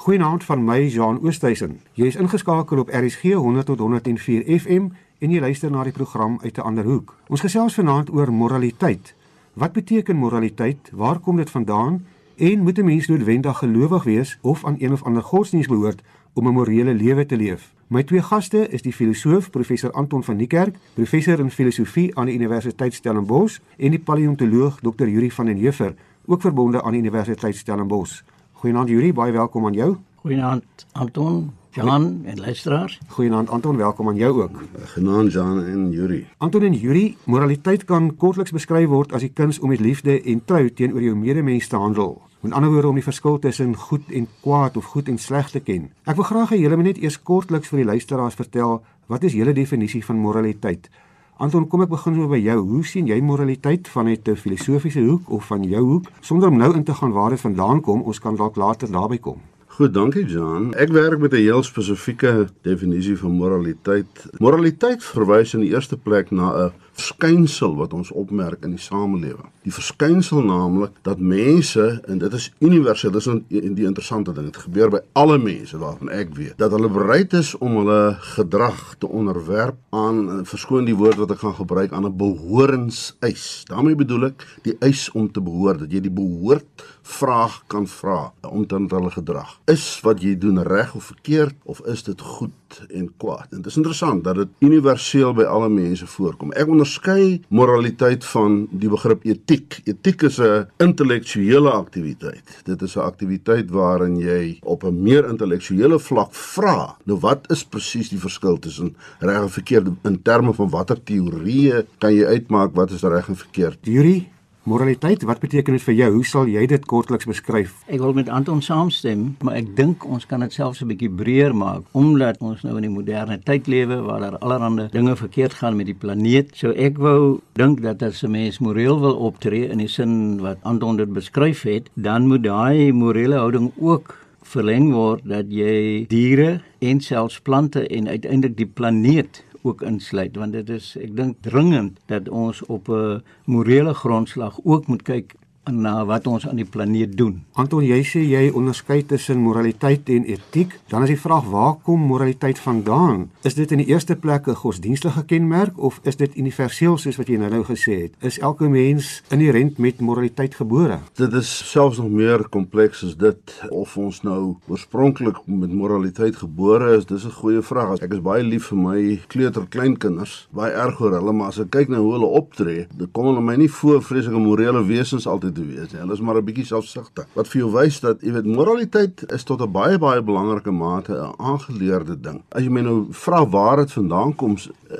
Goeienaand van my Jean Oosthuizen. Jy is ingeskakel op RSG 100 tot 104 FM en jy luister na die program uit 'n ander hoek. Ons gesels vanaand oor moraliteit. Wat beteken moraliteit? Waar kom dit vandaan? En moet 'n mens noodwendig gelowig wees of aan een of ander godsdienst behoort om 'n morele lewe te leef? My twee gaste is die filosoof professor Anton van Niekerk, professor in filosofie aan die Universiteit Stellenbosch en die paleontoloog Dr. Yuri van den Heever, ook verbonde aan die Universiteit Stellenbosch. Goeienaand Yuri, baie welkom aan jou. Goeienaand Anton, Jan en luisteraars. Goeienaand Anton, welkom aan jou ook. Genaamd Jan en Yuri. Anton en Yuri, moraliteit kan kortliks beskryf word as die kuns om met liefde en trou teenoor jou medemens te handel. Met ander woorde om die verskil tussen goed en kwaad of goed en sleg te ken. Ek wil graag hê julle moet net eers kortliks vir die luisteraars vertel wat is julle definisie van moraliteit? Anton, kom ek begin so by jou. Hoe sien jy moraliteit vanuit 'n filosofiese hoek of van jou hoek? Sonder om nou in te gaan waar dit vandaan kom, ons kan dalk later daarby kom. Goed, dankie Jan. Ek werk met 'n heel spesifieke definisie van moraliteit. Moraliteit verwys in die eerste plek na 'n verskynsel wat ons opmerk in die samelewing. Die verskynsel naamlik dat mense en dit is universeel, dis 'n die interessante ding. Dit gebeur by alle mense waarvan ek weet dat hulle bereid is om hulle gedrag te onderwerp aan verskoon die woord wat ek gaan gebruik aan 'n behoorenseis. daarmee bedoel ek die eis om te behoort, dat jy die behoort vraag kan vra om dan hulle gedrag. Is wat jy doen reg of verkeerd of is dit goed en kwaad? En dit is interessant dat dit universeel by alle mense voorkom. Ek onderskei moraliteit van die begrip etiek. Etiek is 'n intellektuele aktiwiteit. Dit is 'n aktiwiteit waarin jy op 'n meer intellektuele vlak vra. Nou wat is presies die verskil tussen reg en verkeerd in terme van watter teorieë kan jy uitmaak wat is reg en verkeerd? Yuri, Moraliteit, wat beteken dit vir jou? Hoe sal jy dit kortliks beskryf? Ek wil met Anton saamstem, maar ek dink ons kan dit selfs 'n bietjie breër maak omdat ons nou in die moderne tyd lewe waar daar allerlei dinge verkeerd gaan met die planeet. So ek wou dink dat as 'n mens moreel wil optree in die sin wat Anton dit beskryf het, dan moet daai morele houding ook verleng word dat jy diere en selfs plante en uiteindelik die planeet ook insluit want dit is ek dink dringend dat ons op 'n morele grondslag ook moet kyk na wat ons aan die planeet doen. Anton, jy sê jy onderskei tussen moraliteit en etiek. Dan is die vraag, waar kom moraliteit vandaan? Is dit in die eerste plek 'n godsdienstige kenmerk of is dit universeel soos wat jy nou-nou gesê het? Is elke mens inherënt met moraliteit gebore? Dit is selfs nog meer kompleks as dit of ons nou oorspronklik met moraliteit gebore is. Dis 'n goeie vraag. Ek is baie lief vir my kleuter kleinkinders, baie erg oor hulle, maar as ek kyk na hoe hulle optree, dan kom hulle my nie voor vreeslike morele wesens altyd te wees. Hulle is maar 'n bietjie selfsugtig. Wat vir jou wys dat jy weet moraliteit is tot 'n baie baie belangrike mate 'n aangeleerde ding. As jy my nou vra waar dit vandaan kom,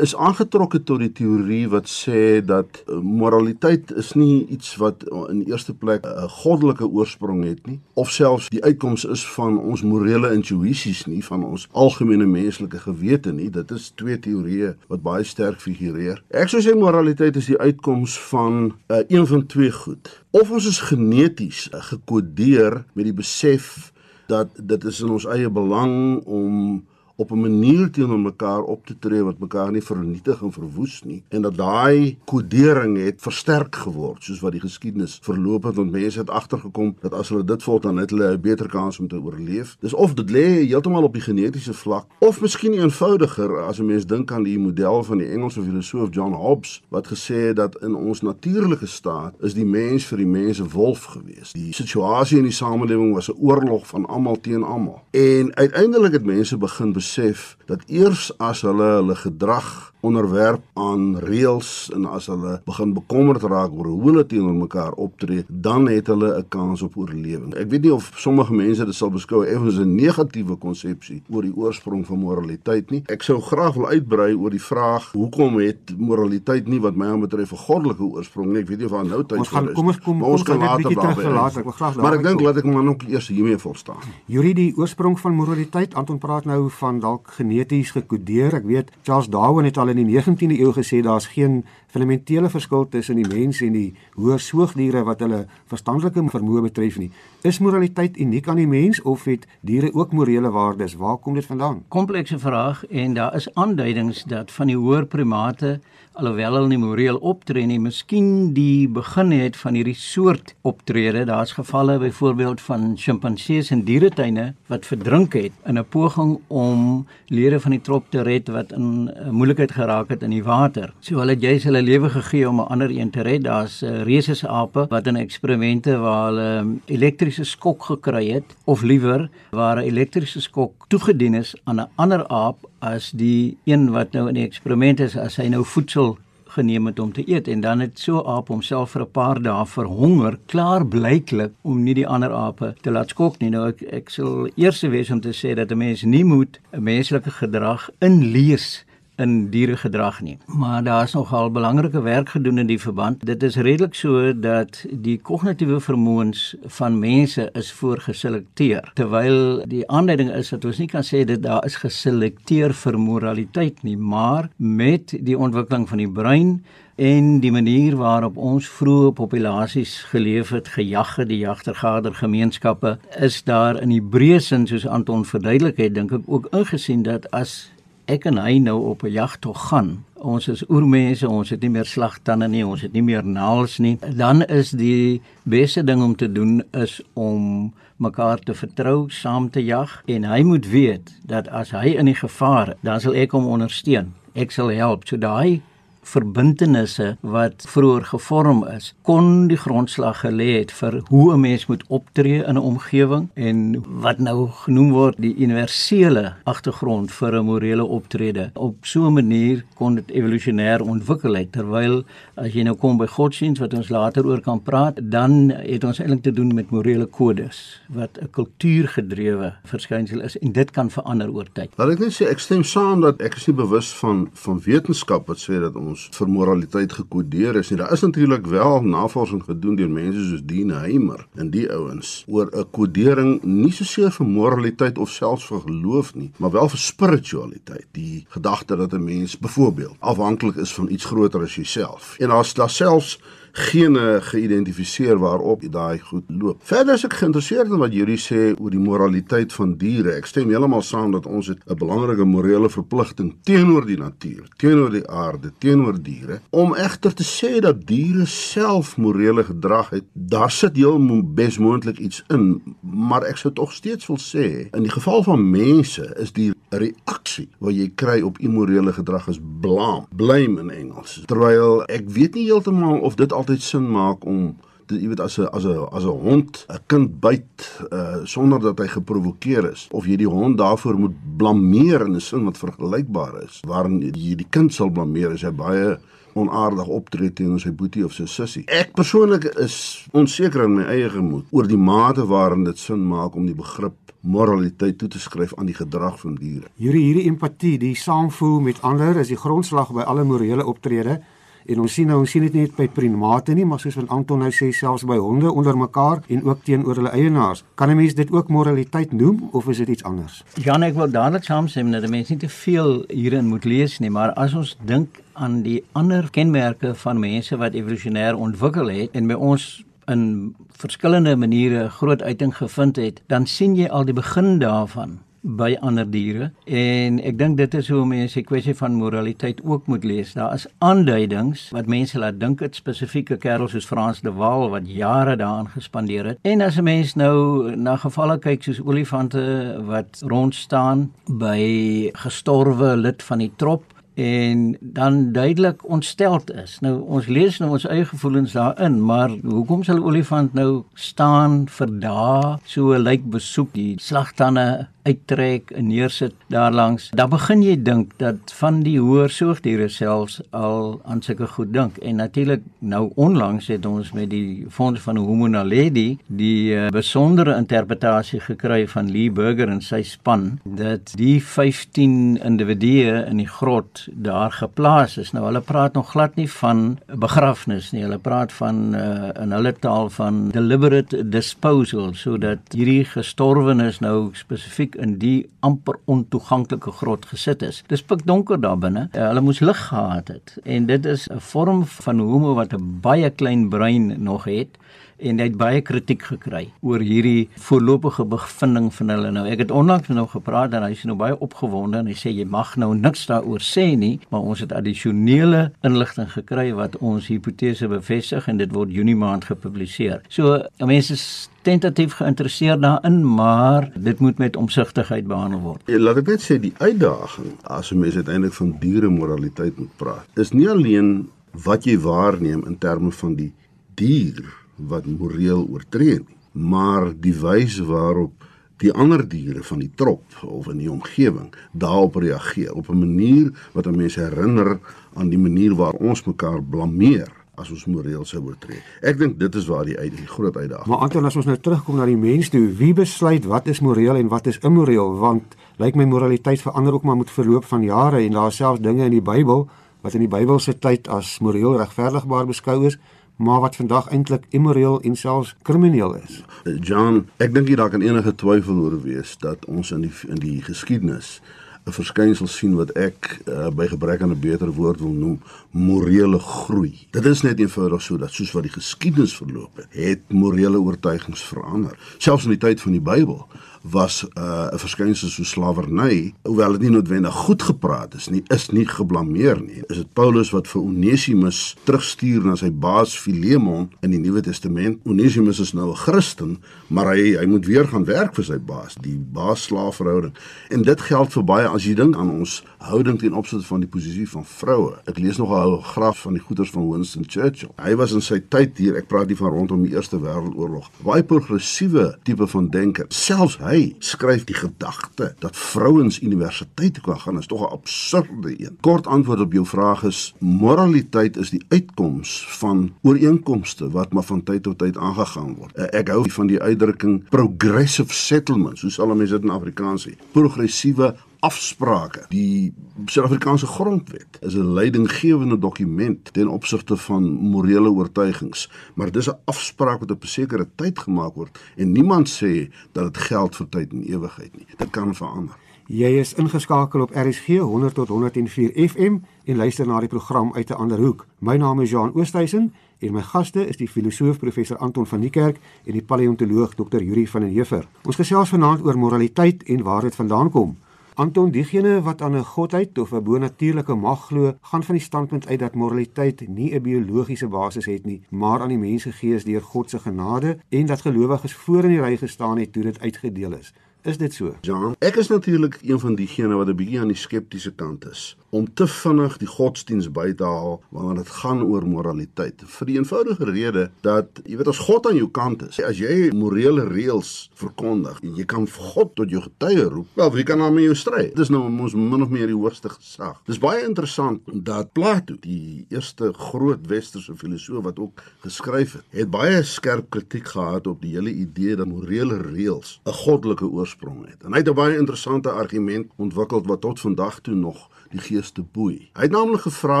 is aangetrokke tot die teorie wat sê dat eh, moraliteit is nie iets wat in eerste plek 'n goddelike oorsprong het nie, of selfs die uitkoms is van ons morele intuïsies nie, van ons algemene menslike gewete nie. Dit is twee teorieë wat baie sterk figureer. Ek sou sê moraliteit is die uitkoms van uh, een van twee goed of ons is geneties gekodeer met die besef dat dit is in ons eie belang om op 'n manier teenoor mekaar op te tree wat mekaar nie vernietig en verwoes nie en dat daai kodering het versterk geword soos wat die geskiedenis verloop het want mense het agtergekom dat as hulle dit volg dan het hulle 'n beter kans om te oorleef. Dis of dit lê heeltemal op die genetiese vlak of miskien eenvoudiger as 'n mens dink aan die model van die Engelse filosoof John Hobbes wat gesê het dat in ons natuurlike staat is die mens vir die mense wolf gewees. Die situasie in die samelewing was 'n oorlog van almal teen almal. En uiteindelik het mense begin besef dat eers as hulle hulle gedrag onderwerp aan reëls en as hulle begin bekommerd raak oor hoe hulle teenoor mekaar optree, dan het hulle 'n kans op oorlewing. Ek weet nie of sommige mense dit sal beskou as 'n negatiewe konsepsie oor die oorsprong van moraliteit nie. Ek sou graag wil uitbrei oor die vraag hoekom het moraliteit nie wat my aanbetref 'n goddelike oorsprong nie. Ek weet nie of aan nou tyd ons gaan kom ons kom ons kan later terugverlaat. Ek wil graag Maar ek dink laat ek maar nog eers hiermee volstaan. Juridie die oorsprong van moraliteit, Anton praat nou van dalk geneties gekodeer. Ek weet Charles Darwin het al in die 19de eeu gesê daar's geen fundamentele verskil tussen die mens en die hoër soogdiere wat hulle verstandelike vermoë betref nie. Is moraliteit uniek aan die mens of het diere ook morele waardes? Waar kom dit vandaan? Komplekse vraag en daar is aanduidings dat van die hoër primate alhoewel hulle nie moreel optree nie, miskien die begin het van hierdie soort optrede. Daar's gevalle byvoorbeeld van sjimpansees in dieretuine wat verdrink het in 'n poging om lede van die trop te red wat in uh, moeilikheid geraak het in die water. So hulle het juis hulle lewe gegee om 'n ander een te red. Daar's uh, reuse ape wat in eksperimente waar hulle um, elektriese skok gekry het of liewer waar 'n elektriese skok toegedien is aan 'n ander aap as die een wat nou in die eksperiment is as hy nou voedsel geneem het om te eet en dan het so aap homself vir 'n paar dae verhonger klaar blyklik om nie die ander ape te laat skok nie nou ek ek sal eers wees om te sê dat 'n mens nie moet 'n menslike gedrag inlees in dieregedrag nie. Maar daar's nogal belangrike werk gedoen in die verband. Dit is redelik so dat die kognitiewe vermoëns van mense is voorgeselekteer, terwyl die aanleiding is dat ons nie kan sê dit daar is geselekteer vir moraliteit nie, maar met die ontwikkeling van die brein en die manier waarop ons vroeë populasies geleef het, gejag het, die jagtergader gemeenskappe, is daar in die breë sin soos Anton verduidelik het, dink ek ook ingesien dat as ek en hy nou op 'n jagtog gaan. Ons is oermense, ons het nie meer slagtande nie, ons het nie meer naels nie. Dan is die beste ding om te doen is om mekaar te vertrou, saam te jag en hy moet weet dat as hy in die gevaar, dan sal ek hom ondersteun. Ek sal help. So daai verbintenisse wat vroeër gevorm is, kon die grondslag gelê het vir hoe 'n mens moet optree in 'n omgewing en wat nou genoem word die universele agtergrond vir 'n morele optrede. Op so 'n manier kon dit evolusionêr ontwikkel het terwyl as jy nou kom by godsdienst wat ons later oor kan praat, dan het ons eintlik te doen met morele kodes wat 'n kultuurgedrewe verskynsel is en dit kan verander oor tyd. Laat ek net sê ek stem saam dat ek is nie bewus van van wetenskap wat sê dat ons ons vir moraliteit gekodeer is nie. Daar is natuurlik wel navorsing gedoen deur mense soos Dean Heimer en die ouens oor 'n kodering nie soseer vir moraliteit of selfs vir geloof nie, maar wel vir spiritualiteit. Die gedagte dat 'n mens byvoorbeeld afhanklik is van iets groter as jouself. En daar's daar selfs gene geïdentifiseer waarop daai goed loop. Verder is ek geïnteresseerd in wat Julie sê oor die moraliteit van diere. Ek stem heeltemal saam dat ons 'n belangrike morele verpligting teenoor die natuur, teenoor die aarde, teenoor diere, om egter te sê dat diere self morele gedrag het. Daar sit heel besmoontlik iets in, maar ek sou tog steeds wil sê in die geval van mense is die reaksie wat jy kry op immorele gedrag is blame, blame in Engels. Terwyl ek weet nie heeltemal of dit altyd sin maak om dit jy weet as 'n as 'n as 'n hond 'n kind byt uh sonder dat hy geprovokeer is of jy die hond daarvoor moet blameer in 'n sin wat vergelykbaar is waarin jy die kind sal blameer as hy baie onaardig optree teenoor sy boetie of sy sussie. Ek persoonlik is onseker in my eie gemoed oor die mate waarin dit sin maak om die begrip moraliteit toe te skryf aan die gedrag van diere. Hierdie hierdie empatie, die saamvoel met ander is die grondslag by alle morele optrede. En ons sien nou ons sien dit net by primate nie, maar soos wat Anton nou sê selfs by honde onder mekaar en ook teenoor hulle eienaars. Kan 'n mens dit ook moraliteit noem of is dit iets anders? Jan, ek wil dadelik saamstem dat mense nie te veel hierin moet lees nie, maar as ons dink aan die ander kenmerke van mense wat evolusionêr ontwikkel het en by ons in verskillende maniere groot uiting gevind het, dan sien jy al die begin daarvan by ander diere en ek dink dit is hoe mense die kwessie van moraliteit ook moet lees. Daar is aanduidings wat mense laat dink dit spesifieke kerels soos Frans de Waal wat jare daaraan gespandeer het. En as 'n mens nou na gevalle kyk soos olifante wat rond staan by gestorwe lid van die trop en dan duidelik ontsteld is. Nou ons lees nou ons eie gevoelens daarin, maar hoekom sal olifant nou staan vir dae so lyk besoek die slagtande uittrek en neersit daarlangs, dan begin jy dink dat van die hoër soogdiere selfs al aan sulke goed dink. En natuurlik nou onlangs het ons met die fonds van Homo naledi die uh, besondere interpretasie gekry van Lee Burger en sy span dat die 15 individue in die grot daar geplaas is. Nou hulle praat nog glad nie van begrafnis nie. Hulle praat van uh, in hulle taal van deliberate disposal sodat hierdie gestorwenes nou spesifiek in die amper ontoeganklike grot gesit is. Dis pikdonker daar binne. Uh, hulle moes lig gehad het en dit is 'n vorm van homo wat 'n baie klein brein nog het en hy het baie kritiek gekry oor hierdie voorlopige bevinding van hulle. Nou ek het onlangs met hom gepraat en hy is nou baie opgewonde en hy sê jy mag nou niks daaroor sê nie, maar ons het addisionele inligting gekry wat ons hipotese bevestig en dit word Junie maand gepubliseer. So mense tentatief geïnteresseerd daarin, maar dit moet met omsigtigheid behandel word. Ja, laat ek net sê die uitdaging as 'n mens uiteindelik van diere moraliteit moet praat, is nie alleen wat jy waarneem in terme van die dier wat moreel oortree nie, maar die wyse waarop die ander diere van die trop of in die omgewing daarop reageer op 'n manier wat mense herinner aan die manier waar ons mekaar blameer as ons moreel sou oortree. Ek dink dit is waar die uit die groot uitdaging. Maar Anton as ons nou terugkom na die mens toe, wie besluit wat is moreel en wat is immoreel? Want lyk my moraliteit verander ook maar met verloop van jare en daar selfs dinge in die Bybel wat in die Bybelse tyd as moreel regverdigbaar beskou is maar wat vandag eintlik immoreel en selfs krimineel is. John, ek dink jy daar kan enige twyfel oor wees dat ons in die in die geskiedenis 'n verskynsel sien wat ek uh, by gebrek aan 'n beter woord wil noem morele groei. Dit is net eenvoudig so dat soos wat die geskiedenis verloop het, het morele oortuigings verander. Selfs in die tyd van die Bybel was uh, 'n uh, verskynsel so slawerny, hoewel dit nie noodwendig goed gepraat is nie, is nie geblameer nie. Is dit Paulus wat vir Onesimus terugstuur na sy baas Filemon in die Nuwe Testament? Onesimus is nou 'n Christen, maar hy hy moet weer gaan werk vir sy baas, die baas-slaafverhouding. En dit geld vir baie as jy dink aan ons houding ten opsigte van die posisie van vroue. Ek lees nog 'n graf van die goeters van Winston Churchill. Hy was in sy tyd hier, ek praat nie van rondom die Eerste Wêreldoorlog, baie progressiewe tipe van denker. Selfs hy hy skryf die gedagte dat vrouens universiteit kan gaan is tog 'n absurde een. Kort antwoord op jou vraag is moraliteit is die uitkoms van ooreenkomste wat maar van tyd tot tyd aangegaan word. Eh, ek hou van die uitdrukking progressive settlements, hoe sal mense dit in Afrikaans sê? Progressiewe afsprake. Die Suid-Afrikaanse grondwet is 'n leidinggewende dokument ten opsigte van morele oortuigings, maar dis 'n afspraak wat op 'n sekere tyd gemaak word en niemand sê dat dit geld vir tyd en ewigheid nie. Dit kan verander. Jy is ingeskakel op RSG 100 tot 104 FM en luister na die program uit 'n ander hoek. My naam is Johan Oosthuizen en my gaste is die filosoof professor Anton van die Kerk en die paleontoloog Dr. Yuri van den Heever. Ons gesels vanaand oor moraliteit en waar dit vandaan kom. Anton, diegene wat aan 'n godheid of 'n bonatuurlike mag glo, gaan van die standpunt uit dat moraliteit nie 'n biologiese basis het nie, maar aan die mens gegee is deur God se genade en dat gelowiges voor in die ry gestaan het toe dit uitgedeel is. Is dit so? Ja, ek is natuurlik een van diegene wat 'n bietjie aan die skeptiese kant is om te vinnig die godsdiens by te haal wanneer dit gaan oor moraliteit. Vir die eenvoudige rede dat jy weet as God aan jou kant is, as jy morele reëls verkondig en jy kan God tot jou getuie roep, wel wie kan dan met jou stry? Dit is nou ons min of meer die hoogste gesag. Dis baie interessant dat Plato, die eerste groot westerse filosoof wat ook geskryf het, het baie skerp kritiek gehad op die hele idee dat morele reëls 'n goddelike oor oorsprong het. En hy het 'n baie interessante argument ontwikkel wat tot vandag toe nog die gees te boei. Hy het naamlik gevra,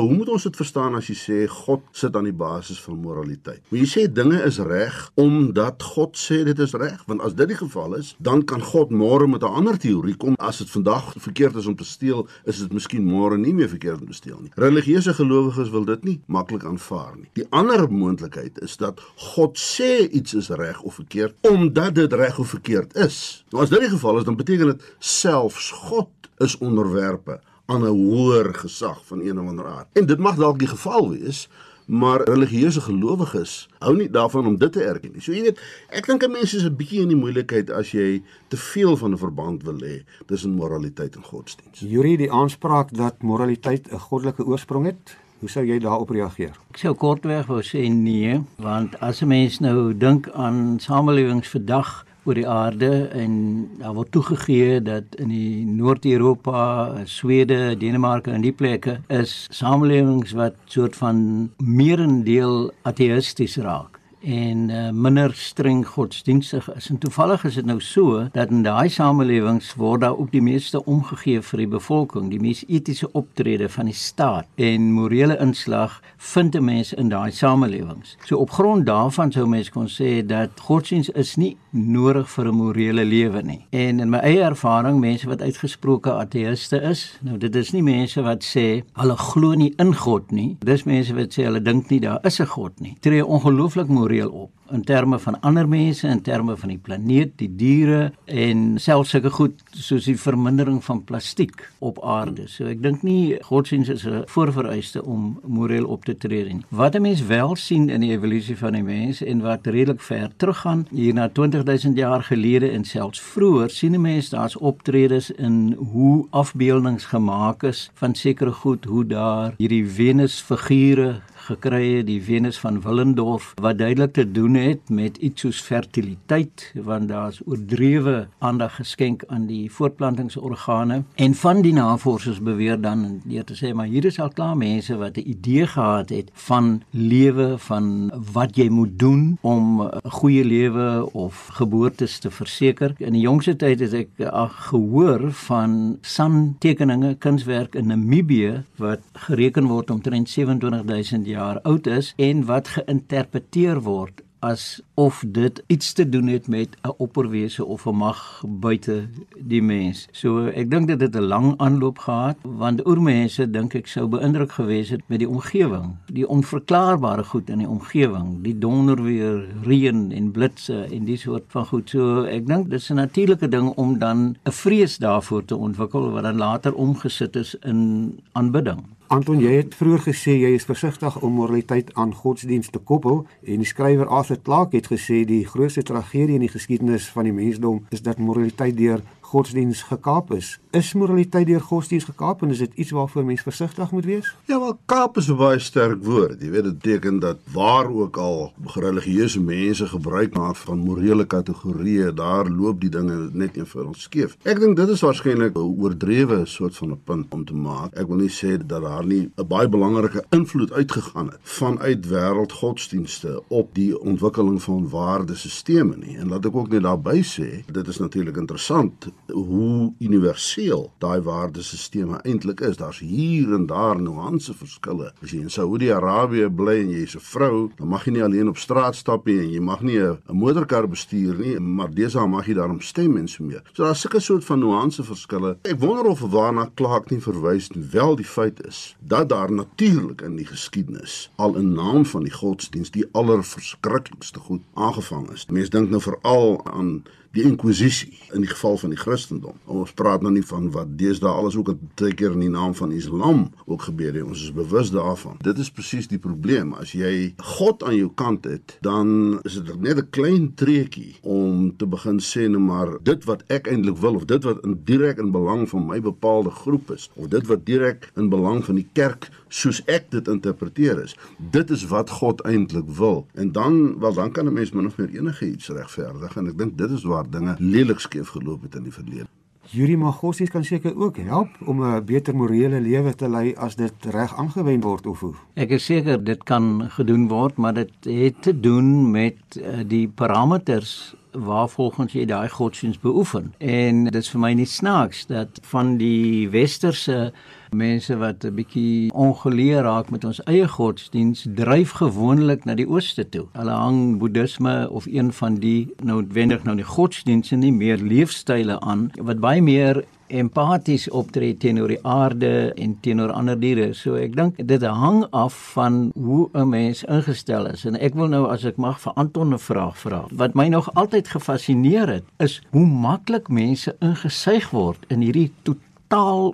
hoe moet ons dit verstaan as jy sê God sit aan die basis van moraliteit? Moet jy sê dinge is reg omdat God sê dit is reg? Want as dit die geval is, dan kan God môre met 'n ander teorie kom. As dit vandag verkeerd is om te steel, is dit miskien môre nie meer verkeerd om te steel nie. Religieuse gelowiges wil dit nie maklik aanvaar nie. Die ander moontlikheid is dat God sê iets is reg of verkeerd omdat dit reg of verkeerd is. Nou as dit die geval is, dan beteken dit selfs God is onderwerpe aan 'n hoër gesag van een of ander aard. En dit mag dalk die geval wees, maar religieuse gelowiges hou nie daarvan om dit te erken nie. So jy weet, ek dink 'n mens is 'n bietjie in die moeilikheid as jy te veel van 'n verband wil hê tussen moraliteit en godsdiens. Jury die aanspraak dat moraliteit 'n goddelike oorsprong het, hoe sou jy daarop reageer? Ek sou kortweg wou sê nee, want as 'n mens nou dink aan samelewings vandag oor die aarde en daar word toegegee dat in die Noord-Europa, Swede, Denemarke en die plekke is samelewings wat soort van meerendeel ateïsties raak en uh, minder streng godsdienstig is. En toevallig is dit nou so dat in daai samelewings word daar ook die meeste omgegee vir die bevolking, die mees etiese optrede van die staat en morele inslag vind 'n mens in daai samelewings. So op grond daarvan sou mens kon sê dat godsdienst is nie nodig vir 'n morele lewe nie. En in my eie ervaring, mense wat uitgesproke ateïste is, nou dit is nie mense wat sê hulle glo nie in God nie. Dis mense wat sê hulle dink nie daar is 'n God nie. Tree ongelooflik moreel op in terme van ander mense, in terme van die planeet, die diere en selfs sulke goed soos die vermindering van plastiek op aarde. So ek dink nie godsdienst is 'n voorvereiste om moreel op te tree nie. Wat 'n mens wel sien in die evolusie van die mens en wat redelik ver teruggaan hier na 20000 jaar gelede en selfs vroeër, sien 'n mens daar's optredes in hoe afbeeldings gemaak is van sekere goed, hoe daar hierdie Venus figure gekry het, die Venus van Willendorf wat duidelik te doen het met iets soos fertiliteit want daar's oordrewe aandag geskenk aan die voortplantingsorgane en van die navorsers beweer dan deur te sê maar hier is al klaar mense wat 'n idee gehad het van lewe van wat jy moet doen om 'n goeie lewe of geboortes te verseker. In die jongste tyd het ek ag gehoor van santekeninge kunswerk in Namibië wat gereken word omtrent 27000 jaar jaar oud is en wat geïnterpreteer word asof dit iets te doen het met 'n opperwese of 'n mag buite die mens. So ek dink dit het 'n lang aanloop gehad want oormense dink ek sou beïndruk gewees het met die omgewing, die onverklaarbare goed in die omgewing, die donderweer, reën en blitse en die soort van goed. So ek dink dis 'n natuurlike ding om dan 'n vrees daarvoor te ontwikkel wat dan later omgesit is in aanbidding. Anton, jy het vroeër gesê jy is versigtig om moraliteit aan godsdienst te koppel en die skrywer Arthur Clarke het gesê die grootste tragedie in die geskiedenis van die mensdom is dat moraliteit deur godsdiens gekaap is. Is moraliteit deur godsdiens gekaap en is dit iets waarvoor mens versigtig moet wees? Ja, wel kaap is 'n baie sterk woord. Jy weet dit beteken dat waar ook al religieuse mense gebruik maak van morele kategorieë, daar loop die dinge net eenvoudig skeef. Ek dink dit is waarskynlik 'n oordrewe soort van 'n punt om te maak. Ek wil nie sê dat daar nie 'n baie belangrike invloed uitgegaan het vanuit wêreldgodsdienste op die ontwikkeling van waardesisteme nie. En laat ek ook net daarby sê, dit is natuurlik interessant hoe universeel daai waardesisteme eintlik is. Daar's hier en daar nuance verskille. As jy in Saudi-Arabië bly en jy's 'n vrou, dan mag jy nie alleen op straat stap nie en jy mag nie 'n motorkar bestuur nie, maar deesdae mag jy daarom stem en so meer. So daar's sulke soort van nuance verskille. Ek wonder of waarna Clark nie verwys nie. Wel die feit is dat daar natuurlik in die geskiedenis al in naam van die godsdiens die allerverskriklikste goed aangevang is. Mense dink nou veral aan die inkwisisie in die geval van die Christendom. Ons praat nou nie van wat deesdae alles ook baie keer in die naam van Islam ook gebeur het. Ons is bewus daarvan. Dit is presies die probleem. As jy God aan jou kant het, dan is dit net 'n klein treukie om te begin sê nou maar dit wat ek eintlik wil of dit wat in direk in belang van my bepaalde groep is of dit wat direk in belang van die kerk soos ek dit interpreteer is. Dit is wat God eintlik wil. En dan wel dan kan 'n mens min of meer enige iets regverdig en ek dink dit is waar dinge lelik skeef geloop het in die verlede. Yuri Magosies kan seker ook help om 'n beter morele lewe te lei as dit reg aangewend word of hoe. Ek is seker dit kan gedoen word, maar dit het te doen met uh, die parameters waar volgens jy daai godsdienst beoefen. En dit is vir my nie snaaks dat van die westerse mense wat 'n bietjie ongeleer raak met ons eie godsdiens dryf gewoonlik na die ooste toe. Hulle hang boeddhisme of een van die noodwendig nou die godsdienste nie meer leefstyle aan wat baie meer empaties optree teenoor die aarde en teenoor ander diere. So ek dink dit hang af van hoe 'n mens ingestel is. En ek wil nou as ek mag vir Anton 'n vraag vra. Wat my nog altyd gefassineer het, is hoe maklik mense ingesuig word in hierdie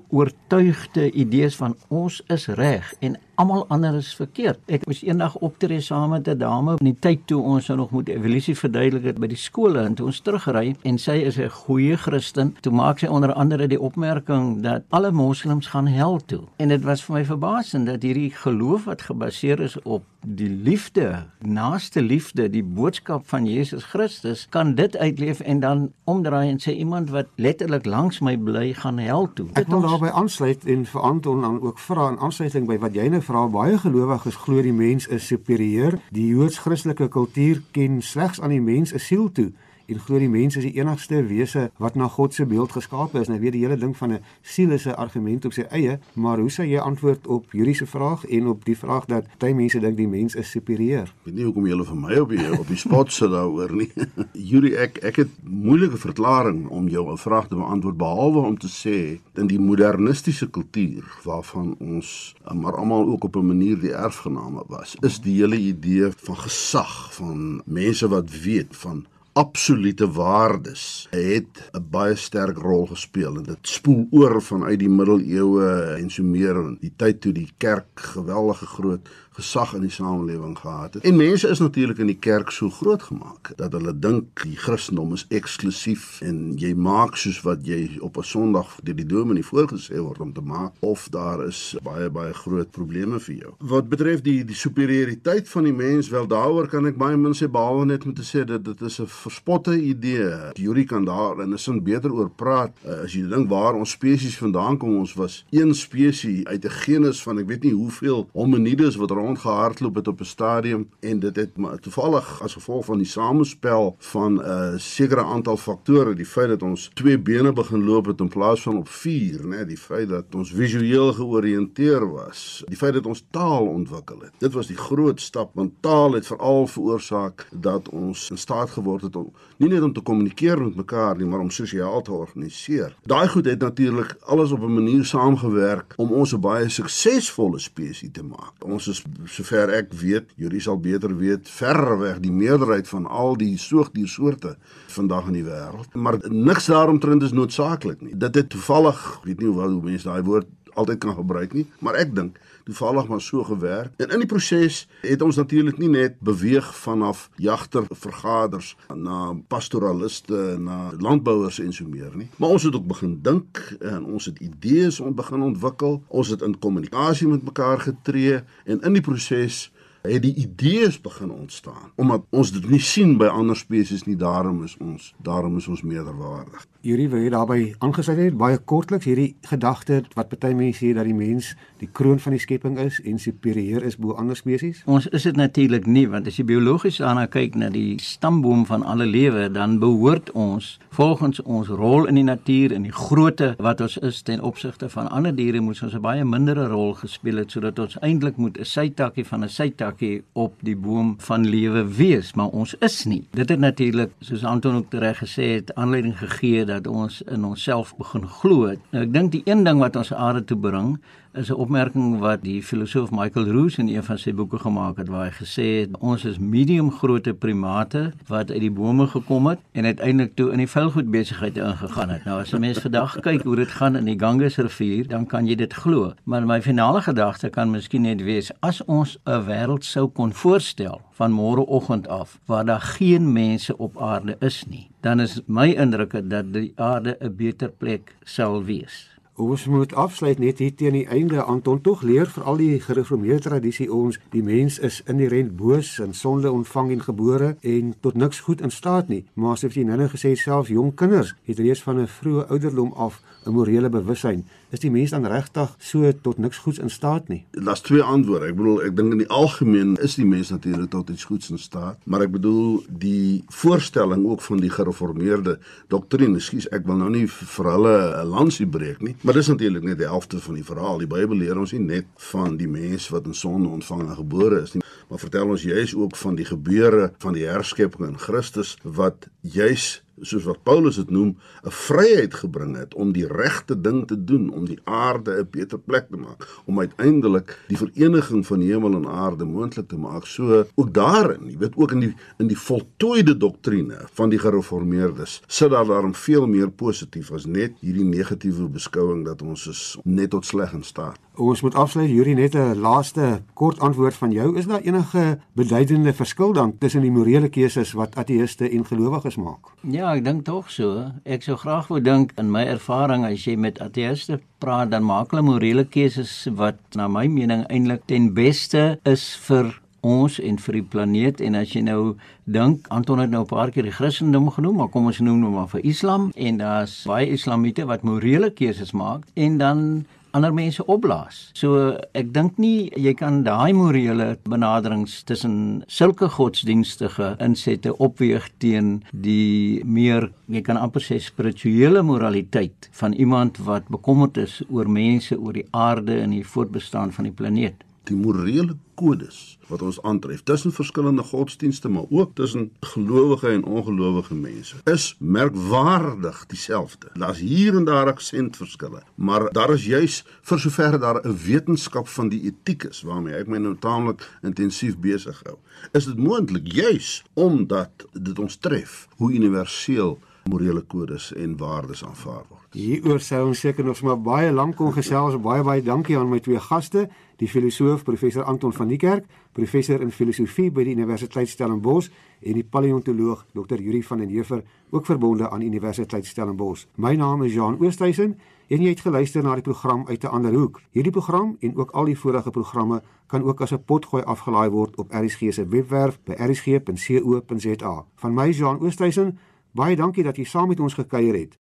oortuigde idees van ons is reg en almal ander is verkeerd. Ek moes eendag optree saam met 'n dame in die tyd toe ons nou nog moet evolusie verduidelik het by die skole en toe ons teruggery en sy is 'n goeie Christen. Toe maak sy onder andere die opmerking dat alle moslems gaan hel toe. En dit was vir my verbasend dat hierdie geloof wat gebaseer is op die liefde, naaste liefde, die boodskap van Jesus Christus, kan dit uitleef en dan omdraai en sê iemand wat letterlik langs my bly gaan hel toe. Ek wil daarbey aansluit en vir Anton dan ook vra in aansluiting by wat jy nou vra baie gelowiges glo die mens is superieur. Die Joods-Christelike kultuur ken slegs aan die mens 'n siel toe en glo die mens is die enigste wese wat na God se beeld geskape is. Nou weet die hele ding van 'n siel is 'n argument op sy eie, maar hoe sou jy antwoord op hierdie se vraag en op die vraag dat baie mense dink die mens is superieur? Ek weet nie hoekom jy hulle vir my op die op die spot sit daaroor nie. Yuri ek ek het moeilike verklaring om jou 'n vraag te beantwoord behalwe om te sê in die modernistiese kultuur waarvan ons maar almal ook op 'n manier die erfgename was, is die hele idee van gesag van mense wat weet van absolute waardes het 'n baie sterk rol gespeel en dit spoel oor vanuit die middeleeue en so meer. In die tyd toe die kerk geweldige groot gesag in die samelewing gehad het. En mense is natuurlik in die kerk so groot gemaak dat hulle dink die Christendom is eksklusief en jy maak soos wat jy op 'n Sondag deur die dominee voorgesê word om te maak of daar is baie baie groot probleme vir jou. Wat betref die die superioriteit van die mens, wel daaroor kan ek baie min sê behalwe net om te sê dat dit is 'n verspotte idee. Jurie kan daar in 'n sin beter oor praat. Uh, as jy dink waar ons spesies vandaan kom, ons was een spesies uit 'n genus van ek weet nie hoeveel hominides wat rondgehardloop het op 'n stadium en dit het toevallig as gevolg van die samespel van 'n uh, sekere aantal faktore, die feit dat ons twee bene begin loop het in plaas van op vier, né, die feit dat ons visueel georiënteer was, die feit dat ons taal ontwikkel het. Dit was die groot stap want taal het veral veroorsaak dat ons in staat geword het om nie net om te kommunikeer met mekaar nie, maar om sosiaal te organiseer. Daai goed het natuurlik alles op 'n manier saamgewerk om ons 'n baie suksesvolle spesies te maak. Ons is sover ek weet, Juri sal beter weet, verreweg die meerderheid van al die soogdiersoorte vandag in die wêreld. Maar niks daaromtrent is noodsaaklik nie. Dit het toevallig, weet nie hoe mense daai woord altyd kan gebruik nie, maar ek dink toevallig maar so gewerk. En in die proses het ons natuurlik nie net beweeg vanaf jagter vergaders na pastoraliste, na landbouers en so meer nie, maar ons het ook begin dink en ons het idees ont begin ontwikkel. Ons het in kommunikasie met mekaar getree en in die proses het die idees begin ontstaan omdat ons dit nie sien by ander spesies nie daarom is ons daarom is ons meerderwaardig. Hierdie wil jy daarbey aangesluit het baie kortliks hierdie gedagte wat party mense sê dat die mens die kroon van die skepping is en superieur is bo ander spesies. Ons is dit natuurlik nie want as jy biologies daarna kyk na die stamboom van alle lewe dan behoort ons volgens ons rol in die natuur en die grootte wat ons is ten opsigte van ander diere moet ons 'n baie mindere rol gespeel het sodat ons eintlik moet 'n sytakkie van 'n sytakkie op die boom van lewe wees maar ons is nie. Dit het natuurlik soos Anton ook reg gesê het aanleiding gegee dat ons in onsself begin glo. Nou ek dink die een ding wat ons aarde toe bring is 'n opmerking wat die filosoof Michael Roos in een van sy boeke gemaak het waar hy gesê het ons is medium grootte primate wat uit die bome gekom het en uiteindelik toe in die vuilgoed besigheid ingegaan het. Nou as 'n mens vandag kyk hoe dit gaan in die Ganges rivier, dan kan jy dit glo. Maar my finale gedagte kan miskien net wees as ons 'n wêreld sou kon voorstel van môreoggend af waar daar geen mense op aarde is nie, dan is my indruk dat die aarde 'n beter plek sal wees. Ons moet afsluit net hier teen die einde Anton. Tog leer vir al die gereformeerde tradisie ons die mens is inherënt boos en sonde ontvang en gebore en tot niks goed in staat nie. Maar as jy nou gesê self jong kinders het reeds van 'n vroeë ouderdom af 'n morele bewussyn is die mens dan regtig so tot niks goeds in staat nie? Daar's twee antwoorde. Ek bedoel ek dink in die algemeen is die mens natuurlik tot iets goeds in staat maar ek bedoel die voorstelling ook van die gereformeerde doktrine. Skuis ek wil nou nie vir hulle 'n lansie breek nie Maar dis natuurlik net die helfte van die verhaal. Die Bybel leer ons nie net van die mens wat in sonde ontvang en gebore is nie, maar vertel ons juis ook van die gebeure van die herskepping in Christus wat juis soos wat Paulus dit noem, 'n vryheid gebring het om die regte ding te doen, om die aarde 'n beter plek te maak, om uiteindelik die vereniging van hemel en aarde moontlik te maak. So ook daarin, jy weet ook in die in die voltooide doktrine van die gereformeerdes, sit daar daarom veel meer positief as net hierdie negatiewe beskouing dat ons is net tot sleg in staat. Ons moet afsluit hierdie net 'n laaste kort antwoord van jou. Is daar enige beduidende verskil dan tussen die morele keuses wat ateëste en gelowiges maak? Ja, ek dink tog so. Ek sou graag wou dink in my ervaring as jy met ateëste praat, dan maak hulle morele keuses wat na my mening eintlik ten beste is vir ons en vir die planeet en as jy nou dink Anton het nou 'n paar keer die Christendom genoem maar kom ons noem nou maar vir Islam en daar's baie Islamiete wat morele keuses maak en dan ander mense opblaas. So ek dink nie jy kan daai morele benaderings tussen sulke godsdienstige insette opweeg teen die meer jy kan amper sê spirituele moraliteit van iemand wat bekommerd is oor mense oor die aarde en die voortbestaan van die planeet die morele kodes wat ons aantref tussen verskillende godsdienste maar ook tussen gelowige en ongelowige mense is merkwaardig dieselfde. Daar's hier en daar aksentverskille, maar daar is juis vir sover daar 'n wetenskap van die etiek is waarmee ek my nou taamlik intensief besig hou. Is dit moontlik juis omdat dit ons tref hoe universeel morele kodes en waardes aanvaar word. Hieroor sou ons seker nog maar baie lank kon gesels. Baie baie dankie aan my twee gaste, die filosoof professor Anton van die Kerk, professor in filosofie by die Universiteit Stellenbosch en die paleontoloog Dr. Yuri van den Heever, ook verbonde aan Universiteit Stellenbosch. My naam is Jean Oosthuizen en jy het geluister na die program uit 'n ander hoek. Hierdie program en ook al die vorige programme kan ook as 'n potgooi afgelaai word op RSG se webwerf by rsg.co.za. Van my Jean Oosthuizen Baie dankie dat jy saam met ons gekuier het.